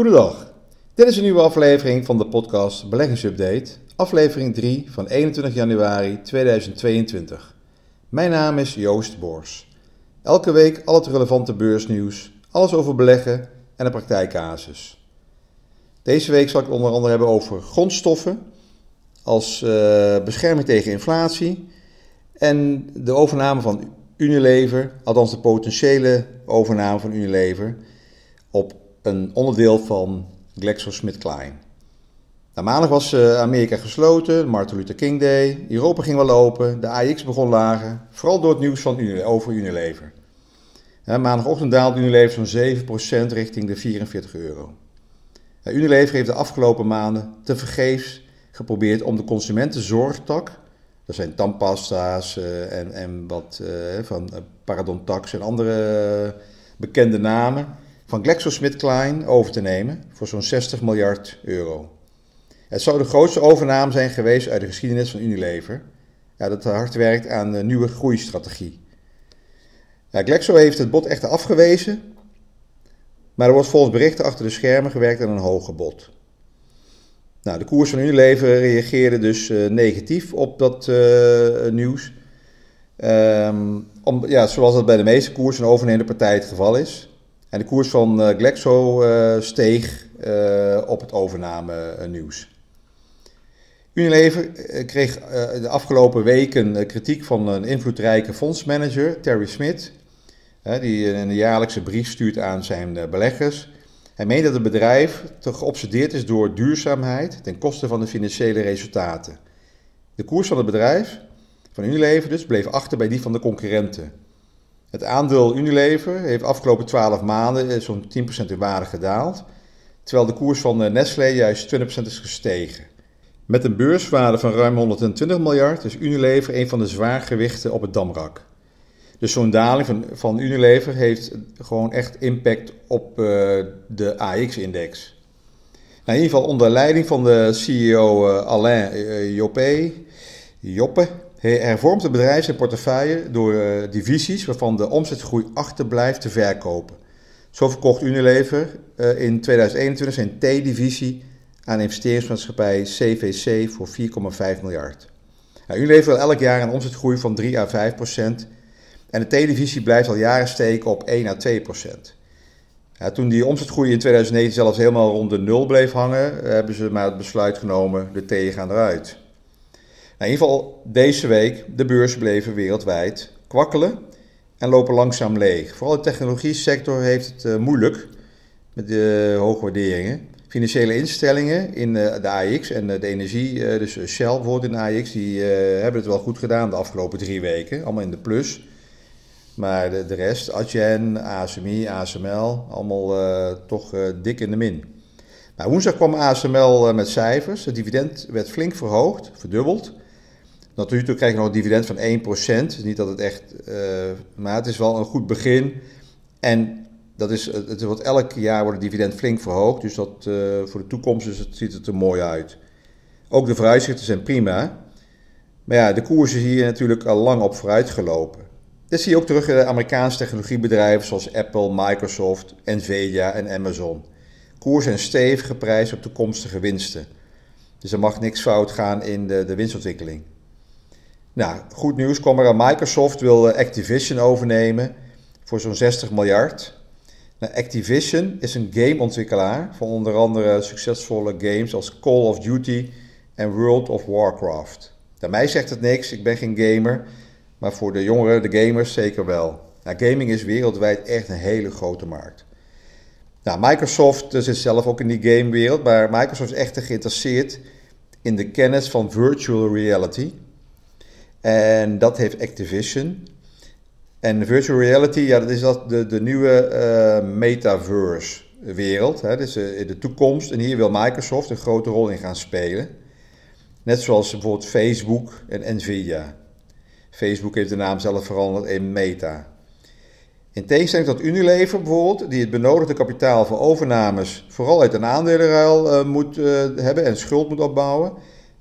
Goedendag. Dit is een nieuwe aflevering van de podcast Beleggingsupdate, aflevering 3 van 21 januari 2022. Mijn naam is Joost Bors. Elke week al het relevante beursnieuws, alles over beleggen en de praktijkcasus. Deze week zal ik het onder andere hebben over grondstoffen als uh, bescherming tegen inflatie en de overname van Unilever, althans de potentiële overname van Unilever, op een onderdeel van GlaxoSmithKline. Na maandag was uh, Amerika gesloten, Martin Luther King Day, Europa ging wel open, de AX begon lager, vooral door het nieuws van Unilever, over Unilever. Maandagochtend daalde Unilever zo'n 7% richting de 44 euro. Unilever heeft de afgelopen maanden tevergeefs geprobeerd om de consumentenzorgtak, dat zijn tandpasta's uh, en, en wat uh, van Parodontax en andere bekende namen, van GlaxoSmithKline over te nemen voor zo'n 60 miljard euro. Het zou de grootste overname zijn geweest uit de geschiedenis van Unilever, ja, dat hard werkt aan de nieuwe groeistrategie. Ja, Glaxo heeft het bod echter afgewezen, maar er wordt volgens berichten achter de schermen gewerkt aan een hoger bod. Nou, de koers van Unilever reageerde dus uh, negatief op dat uh, nieuws. Um, om, ja, zoals dat bij de meeste koersen overnemende partij het geval is. En de koers van uh, Glaxo steeg op het overname nieuws. Unilever kreeg de afgelopen weken kritiek van een invloedrijke fondsmanager, Terry Smith, die een jaarlijkse brief stuurt aan zijn beleggers. Hij meent dat het bedrijf te geobsedeerd is door duurzaamheid ten koste van de financiële resultaten. De koers van het bedrijf, van Unilever dus, bleef achter bij die van de concurrenten. Het aandeel Unilever heeft afgelopen 12 maanden zo'n 10% in waarde gedaald, terwijl de koers van Nestlé juist 20% is gestegen. Met een beurswaarde van ruim 120 miljard is Unilever een van de zwaargewichten op het damrak. Dus zo'n daling van, van Unilever heeft gewoon echt impact op uh, de AX-index. Nou, in ieder geval onder leiding van de CEO Alain Joppe, Joppe hervormt het bedrijf zijn portefeuille door divisies waarvan de omzetgroei achterblijft te verkopen. Zo verkocht Unilever in 2021 zijn T-divisie aan investeringsmaatschappij CVC voor 4,5 miljard. Nou, Unilever wil elk jaar een omzetgroei van 3 à 5 procent en de televisie blijft al jaren steken op 1 à 2 procent. Ja, toen die omzetgroei in 2019 zelfs helemaal rond de nul bleef hangen, hebben ze maar het besluit genomen, de thee gaan eruit. Nou, in ieder geval deze week, de beurzen bleven wereldwijd kwakkelen en lopen langzaam leeg. Vooral de technologie sector heeft het uh, moeilijk met de hoge waarderingen. Financiële instellingen in uh, de AX en uh, de energie, dus Shell bijvoorbeeld in de AX, die hebben het wel goed gedaan de afgelopen drie weken, allemaal in de plus. Maar de, de rest, Adyen, ASMI, ASML, allemaal uh, toch uh, dik in de min. Nou, woensdag kwam ASML uh, met cijfers. Het dividend werd flink verhoogd, verdubbeld. Natuurlijk krijg je nog een dividend van 1%. Niet dat het echt, maar het is wel een goed begin. En dat is, het wordt elk jaar wordt het dividend flink verhoogd. Dus dat, voor de toekomst dus het, ziet het er mooi uit. Ook de vooruitzichten zijn prima. Maar ja, de koers is hier natuurlijk al lang op vooruit gelopen. Dit zie je ook terug in de Amerikaanse technologiebedrijven zoals Apple, Microsoft, Nvidia en Amazon. Koers en stevig geprijsd op toekomstige winsten. Dus er mag niks fout gaan in de, de winstontwikkeling. Nou, goed nieuws kwam er aan. Microsoft wil Activision overnemen voor zo'n 60 miljard. Nou, Activision is een gameontwikkelaar van onder andere succesvolle games als Call of Duty en World of Warcraft. Nou, mij zegt het niks, ik ben geen gamer. Maar voor de jongeren, de gamers, zeker wel. Nou, gaming is wereldwijd echt een hele grote markt. Nou, Microsoft zit zelf ook in die gamewereld, maar Microsoft is echt geïnteresseerd in de kennis van virtual reality. En dat heeft Activision. En virtual reality, ja, dat is dat de, de nieuwe uh, metaverse wereld. Hè? Dus uh, de toekomst. En hier wil Microsoft een grote rol in gaan spelen. Net zoals bijvoorbeeld Facebook en Nvidia. Facebook heeft de naam zelf veranderd in Meta. In tegenstelling tot Unilever bijvoorbeeld, die het benodigde kapitaal voor overnames vooral uit een aandelenruil uh, moet hebben en schuld moet opbouwen,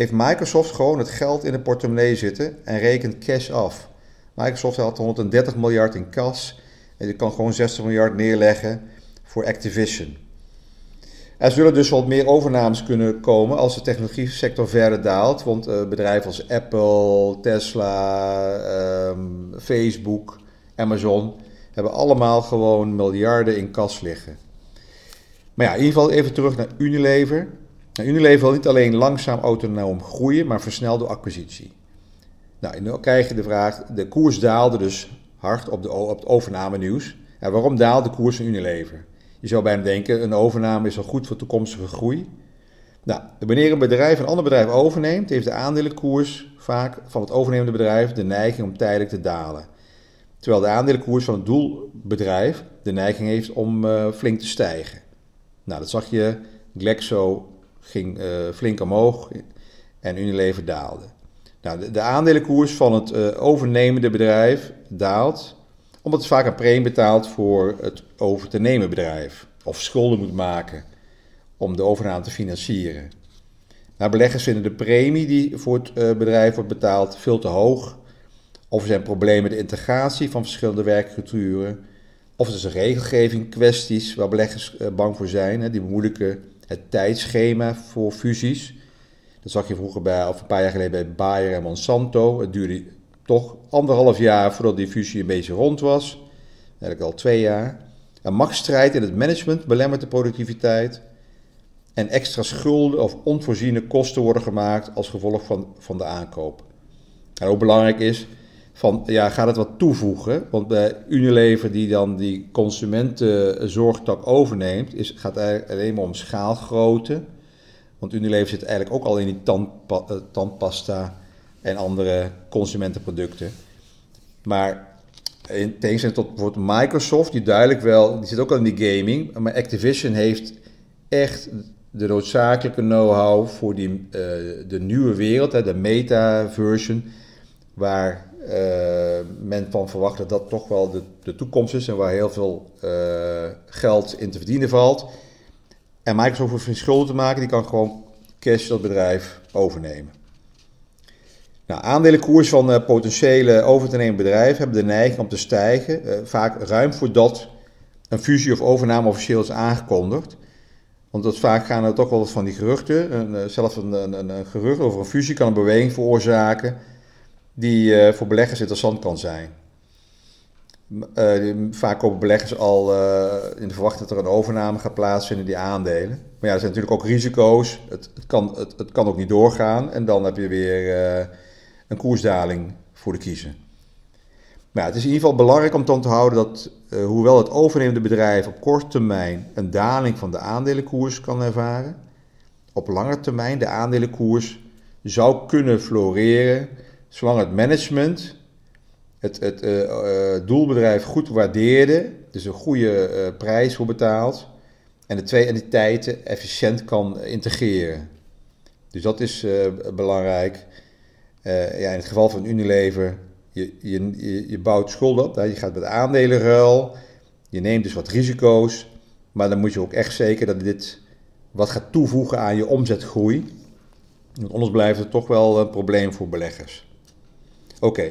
heeft Microsoft gewoon het geld in de portemonnee zitten en rekent cash af. Microsoft had 130 miljard in kas en je kan gewoon 60 miljard neerleggen voor Activision. Er zullen dus wat meer overnames kunnen komen als de technologie sector verder daalt. Want uh, bedrijven als Apple, Tesla, ehm, Facebook, Amazon hebben allemaal gewoon miljarden in kas liggen. Maar ja, in ieder geval even terug naar Unilever. Nou, Unilever wil niet alleen langzaam autonoom groeien, maar versnelde acquisitie. Nou, nu krijg je de vraag, de koers daalde dus hard op, de, op het overname nieuws. En waarom daalde de koers van Unilever? Je zou bij hem denken, een overname is al goed voor toekomstige groei. Nou, wanneer een bedrijf een ander bedrijf overneemt, heeft de aandelenkoers vaak van het overnemende bedrijf de neiging om tijdelijk te dalen. Terwijl de aandelenkoers van het doelbedrijf de neiging heeft om uh, flink te stijgen. Nou, dat zag je. Glaxo ging uh, flink omhoog en Unilever daalde. Nou, de, de aandelenkoers van het uh, overnemende bedrijf daalt omdat het vaak een premie betaalt voor het over te nemen bedrijf. Of schulden moet maken om de overname te financieren. Nou, beleggers vinden de premie die voor het uh, bedrijf wordt betaald veel te hoog. Of er zijn problemen met de integratie van verschillende werkculturen. Of er zijn regelgeving kwesties waar beleggers bang voor zijn. Die bemoeilijken het tijdschema voor fusies. Dat zag je vroeger bij, of een paar jaar geleden bij Bayer en Monsanto. Het duurde toch anderhalf jaar voordat die fusie een beetje rond was. Eigenlijk al twee jaar. Een machtsstrijd in het management belemmert de productiviteit. En extra schulden of onvoorziene kosten worden gemaakt als gevolg van, van de aankoop. En ook belangrijk is, van, ja, gaat het wat toevoegen? Want bij Unilever, die dan die consumentenzorgtak overneemt, is, gaat het alleen maar om schaalgrootte. Want Unilever zit eigenlijk ook al in die tandpa eh, tandpasta en andere consumentenproducten. Maar in tegenstelling tot bijvoorbeeld Microsoft, die duidelijk wel, die zit ook al in die gaming, maar Activision heeft echt de noodzakelijke know-how voor die, uh, de nieuwe wereld, hè, de meta-version, waar men van verwacht dat toch wel de, de toekomst is en waar heel veel uh, geld in te verdienen valt. En Microsoft hoeft geen schulden te maken, die kan gewoon cash dat bedrijf overnemen. Nou, aandelenkoers van uh, potentiële over te nemen bedrijven hebben de neiging om te stijgen, vaak ruim voordat een fusie of overname officieel is aangekondigd. Want dat vaak gaan er toch wel wat van die geruchten. Zelfs een, een, gerucht over een fusie kan een beweging veroorzaken die voor beleggers interessant kan zijn. vaak kopen beleggers al in de verwachting dat er een overname gaat plaatsvinden die aandelen. Maar ja, er zijn natuurlijk ook risico's. Het, het, kan, het, het kan ook niet doorgaan en dan heb je weer een koersdaling voor de kiezer. Maar het is in ieder geval belangrijk om te onthouden dat, hoewel het overnemende bedrijf op korte termijn een daling van de aandelenkoers kan ervaren, op lange termijn de aandelenkoers zou kunnen floreren zolang het management het, het uh, uh, doelbedrijf goed waardeerde, dus een goede prijs voor betaalt, en de twee entiteiten efficiënt kan integreren. Dus dat is belangrijk. Ja, in het geval van Unilever, je, je, je bouwt schulden op. Je gaat met aandelenruil. Je neemt dus wat risico's. Maar dan moet je ook echt zeker dat dit wat gaat toevoegen aan je omzetgroei. Want anders blijft het toch wel een probleem voor beleggers. Oké,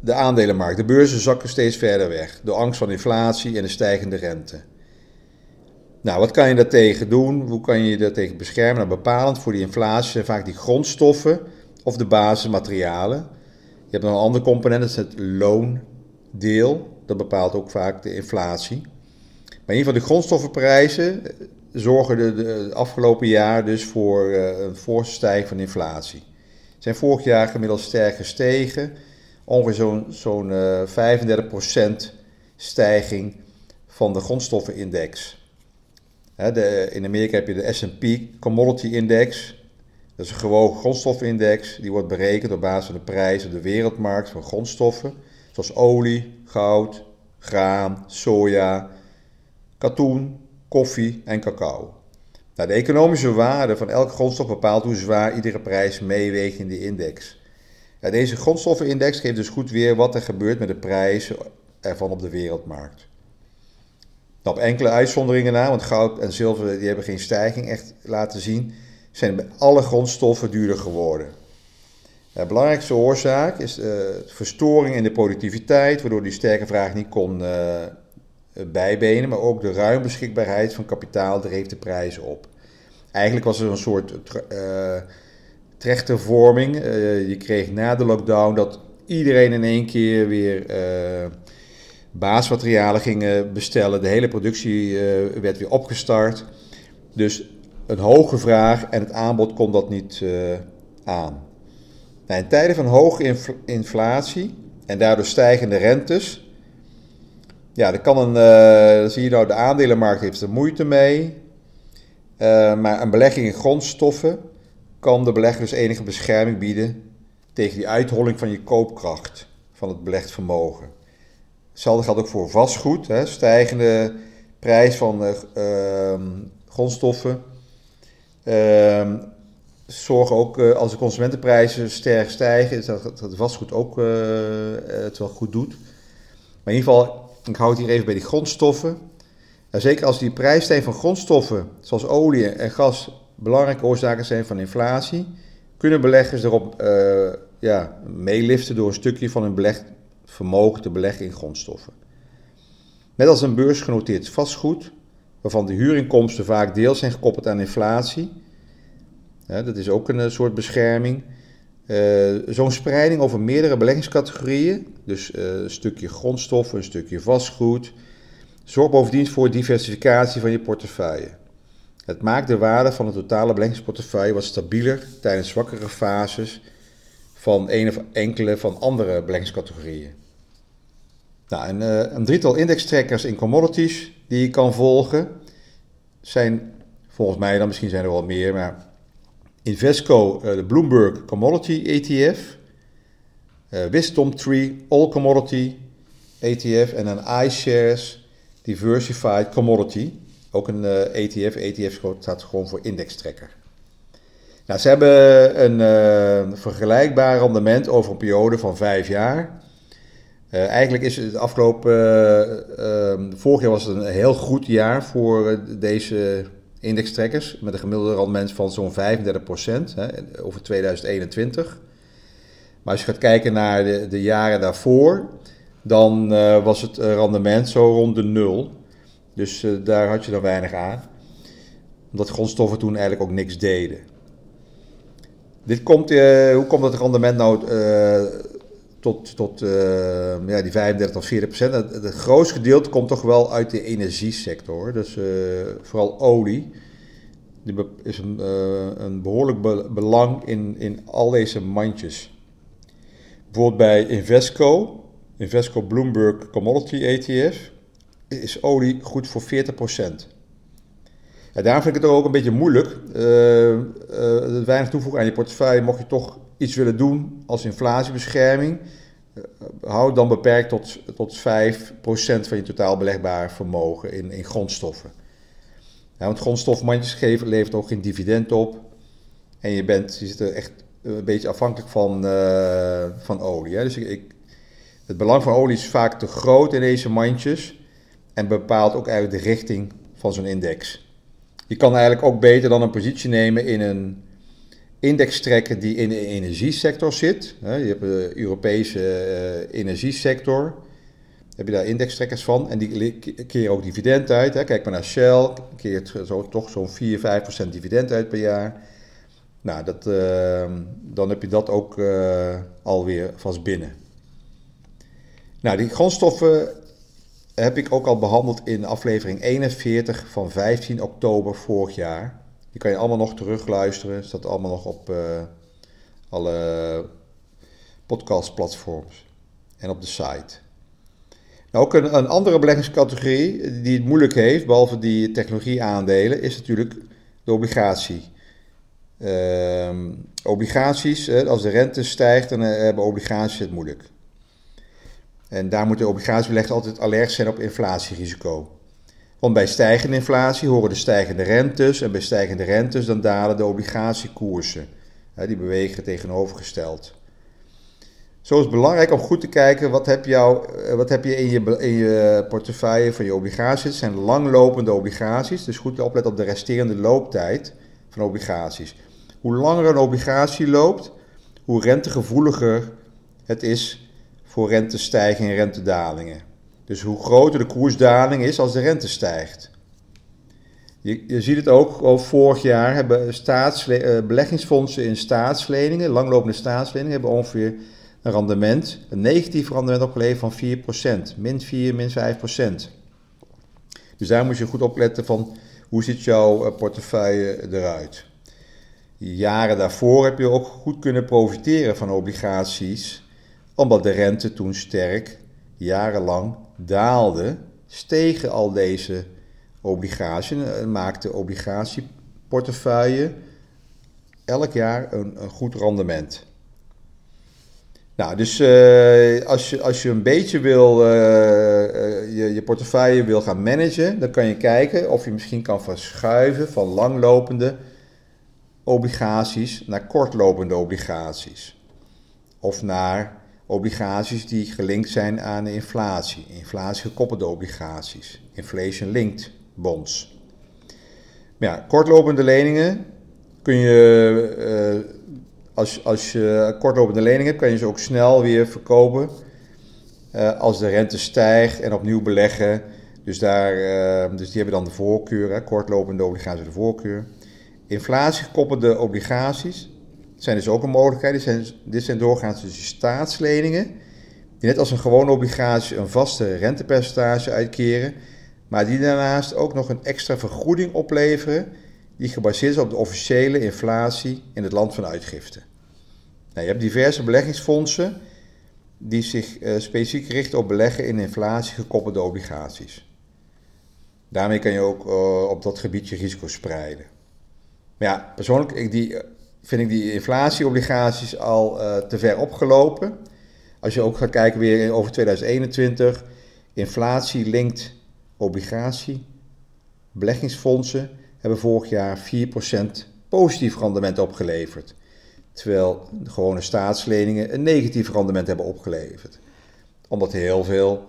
de aandelenmarkt. De beurzen zakken steeds verder weg. Door angst van inflatie en de stijgende rente. Nou, wat kan je daartegen doen? Hoe kan je je daartegen beschermen? Nou, bepalend voor die inflatie zijn vaak die grondstoffen of de basismaterialen. Je hebt nog een andere component, dat is het loondeel. Dat bepaalt ook vaak de inflatie. Maar in ieder geval de grondstoffenprijzen eh, zorgen de, de afgelopen jaar dus voor uh, een forse stijging van inflatie. Zijn vorig jaar gemiddeld sterk gestegen. Ongeveer zo'n zo'n uh, 35% stijging van de grondstoffenindex. de, in Amerika heb je de S&P Commodity Index. Dat is een gewoon grondstofindex, die wordt berekend op basis van de prijs op de wereldmarkt van grondstoffen, zoals olie, goud, graan, soja, katoen, koffie en cacao. Nou, de economische waarde van elke grondstof bepaalt hoe zwaar iedere prijs meeweegt in die index. deze grondstoffenindex geeft dus goed weer wat er gebeurt met de prijzen ervan op de wereldmarkt. Nou, op enkele uitzonderingen na, want goud en zilver die hebben geen stijging echt laten zien, zijn alle grondstoffen duurder geworden. De belangrijkste oorzaak is uh, verstoring in de productiviteit, waardoor die sterke vraag niet kon uh, bijbenen, maar ook de ruim beschikbaarheid van kapitaal dreef de prijzen op. eigenlijk was er een soort uh, trechtervorming. Uh, je kreeg na de lockdown dat iedereen in één keer weer uh, baasmaterialen ging bestellen. De hele productie werd weer opgestart. Dus een hoge vraag en het aanbod kon dat niet aan. Nou, in tijden van hoge inflatie en daardoor stijgende rentes. Ja, dan kan een, dan zie je nou, de aandelenmarkt heeft er moeite mee. Uh, maar een belegging in grondstoffen kan de belegger dus enige bescherming bieden tegen die uitholling van je koopkracht van het belegd vermogen. Hetzelfde geldt ook voor vastgoed. Hè. Stijgende prijs van uh, grondstoffen uh, zorgen ook, uh, als de consumentenprijzen sterk stijgen, dat, dat vastgoed ook het wel goed doet. Maar in ieder geval, ik hou het hier even bij die grondstoffen. Zeker als die prijsstijging van grondstoffen, zoals olie en gas, belangrijke oorzaken zijn van inflatie, kunnen beleggers erop uh, ja, meeliften door een stukje van hun belegd vermogen te beleggen in grondstoffen. Net als een beursgenoteerd vastgoed, waarvan de huurinkomsten vaak deels zijn gekoppeld aan inflatie. dat is ook een eh, soort bescherming. Uh, Zo'n spreiding over meerdere beleggingscategorieën, dus uh, een stukje grondstoffen, een stukje vastgoed, Zorg bovendien voor diversificatie van je portefeuille. Het maakt de waarde van de totale beleggingsportefeuille wat stabieler tijdens zwakkere fases van een of enkele van andere beleggingscategorieën. Nou, een, uh, een drietal indextrekkers in commodities die je kan volgen zijn volgens mij, dan misschien zijn er wel meer, maar Invesco, uh, de Bloomberg Commodity ETF, uh, Wisdom Tree All Commodity ETF en een iShares Diversified Commodity. Ook een uh, eh, ETF. ETF staat gewoon voor indextrekker. Nou, ze hebben een uh, vergelijkbaar rendement over een periode van vijf jaar. Eigenlijk is het afgelopen, ehm, vorig jaar was het een heel goed jaar voor deze indextrekkers. Met een gemiddelde rendement van zo'n 35% hè, over 2021. Maar als je gaat kijken naar de, de jaren daarvoor, dan uh, was het eh, rendement zo rond de nul. Dus uh, daar had je dan weinig aan. Omdat grondstoffen toen eigenlijk ook niks deden. Dit komt, hoe komt het rendement nou tot, tot ja, die 35 of 40 procent? Het, grootste gedeelte komt toch wel uit de energiesector. Dus vooral olie. Die is een, een behoorlijk belang in, in al deze mandjes. Bijvoorbeeld bij Invesco Invesco Bloomberg Commodity ETF is olie goed voor 40%. Ja, daarom vind ik het ook een beetje moeilijk. Uh, weinig toevoegen aan je portefeuille. Mocht je toch iets willen doen als inflatiebescherming, uh, hou het dan beperkt tot, tot 5% van je totaal belegbaar vermogen in, in grondstoffen. Ja, want grondstofmandjes geven levert ook geen dividend op. En je, bent, je zit er echt een beetje afhankelijk van, van olie. Hè. Dus ik het belang van olie is vaak te groot in deze mandjes en bepaalt ook eigenlijk de richting van zo'n index. Je kan eigenlijk ook beter dan een positie nemen in een index trekken die in de energiesector zit. Je hebt de Europese eh, energiesector. Heb je daar indextrekkers van en die keren ook dividend uit. Kijk maar naar Shell, keert zo, toch zo'n 4, 5% dividend uit per jaar. Nou, dat, uh, dan heb je dat ook uh, alweer vast binnen. Nou, die grondstoffen heb ik ook al behandeld in aflevering 41 van 15 oktober vorig jaar. Die kan je allemaal nog terugluisteren. Staat allemaal nog op uh, alle podcastplatforms en op de site. Nou, ook een, andere beleggingscategorie die het moeilijk heeft, behalve die technologieaandelen, is natuurlijk de obligatie. Uh, obligaties, als de rente stijgt, dan eh, hebben obligaties het moeilijk. En daar moeten obligatiebeleggers altijd alert zijn op inflatierisico. Want bij stijgende inflatie horen de stijgende rentes en bij stijgende rentes dan dalen de obligatiekoersen. Die bewegen tegenovergesteld. Zo is het belangrijk om goed te kijken wat heb, eh, wat heb je in je, in je portefeuille van je obligaties. Het zijn langlopende obligaties, dus goed opletten op de resterende looptijd van obligaties. Hoe langer een obligatie loopt, hoe rentegevoeliger het is voor rentestijgingen en rentedalingen. Dus hoe groter de koersdaling is als de rente stijgt. Je, je ziet het ook, vorig jaar hebben staatsle- beleggingsfondsen in staatsleningen, langlopende staatsleningen, hebben ongeveer een rendement, een negatief rendement opgeleverd van 4%, min 4, min 5%. Dus daar moet je goed opletten van hoe ziet jouw portefeuille eruit. Jaren daarvoor heb je ook goed kunnen profiteren van obligaties, omdat de rente toen sterk jarenlang daalde, stegen al deze obligaties en maakte obligatieportefeuille elk jaar een, goed rendement. Nou, dus uh, als, je, als je een beetje wil, uh, je, je portefeuille wil gaan managen, dan kan je kijken of je misschien kan verschuiven van langlopende obligaties naar kortlopende obligaties. Of naar obligaties die gelinkt zijn aan de inflatie, inflatiegekoppelde obligaties, inflation-linked bonds. Maar ja, kortlopende leningen kun je, uh, als, als je kortlopende leningen hebt, kan je ze ook snel weer verkopen uh, als de rente stijgt en opnieuw beleggen. Dus, daar, uh, dus die hebben dan de voorkeur, hè, kortlopende obligaties de voorkeur. Inflatiegekoppelde obligaties zijn dus ook een mogelijkheid. Dit zijn, doorgaans dus staatsleningen, die net als een gewone obligatie een vaste rentepercentage uitkeren, maar die daarnaast ook nog een extra vergoeding opleveren, die gebaseerd is op de officiële inflatie in het land van uitgifte. Nou, je hebt diverse beleggingsfondsen die zich uh, specifiek richten op beleggen in inflatiegekoppelde obligaties. Daarmee kan je ook uh, op dat gebied je risico spreiden. Maar ja, persoonlijk ik die, vind ik die inflatieobligaties al uh, te ver opgelopen. Als je ook gaat kijken weer over 2021, inflatie-linked obligatie, beleggingsfondsen hebben vorig jaar 4% positief rendement opgeleverd. Terwijl de gewone staatsleningen een negatief rendement hebben opgeleverd. Omdat heel veel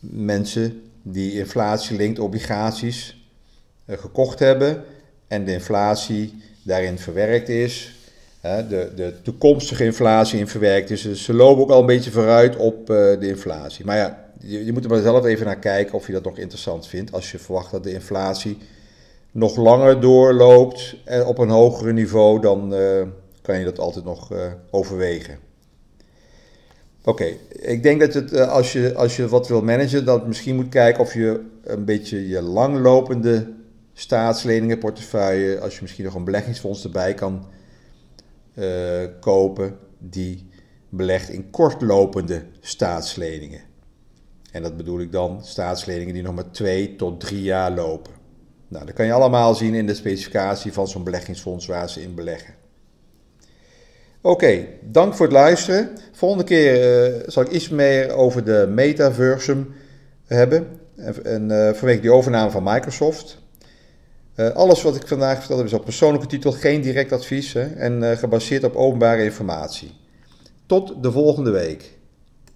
mensen die inflatie-linked obligaties uh, gekocht hebben en de inflatie daarin verwerkt is, de, de toekomstige inflatie in verwerkt is. Dus ze lopen ook al een beetje vooruit op uh, de inflatie. Maar ja, je, je, moet er maar zelf even naar kijken of je dat nog interessant vindt. Als je verwacht dat de inflatie nog langer doorloopt en op een hogere niveau, dan uh, kan je dat altijd nog overwegen. Oké, ik denk dat het, als, je, als je wat wil managen, dat misschien moet kijken of je een beetje je langlopende staatsleningenportefeuille, als je misschien nog een beleggingsfonds erbij kan uh, kopen, die belegt in kortlopende staatsleningen. En dat bedoel ik dan staatsleningen die nog maar twee tot drie jaar lopen. Nou, dat kan je allemaal zien in de specificatie van zo'n beleggingsfonds waar ze in beleggen. Oké, dank voor het luisteren. Volgende keer uh, zal ik iets meer over de metaversum hebben. En, uh, vanwege die overname van Microsoft. Uh, alles wat ik vandaag verteld heb is op persoonlijke titel, geen direct advies hè, en uh, gebaseerd op openbare informatie. Tot de volgende week.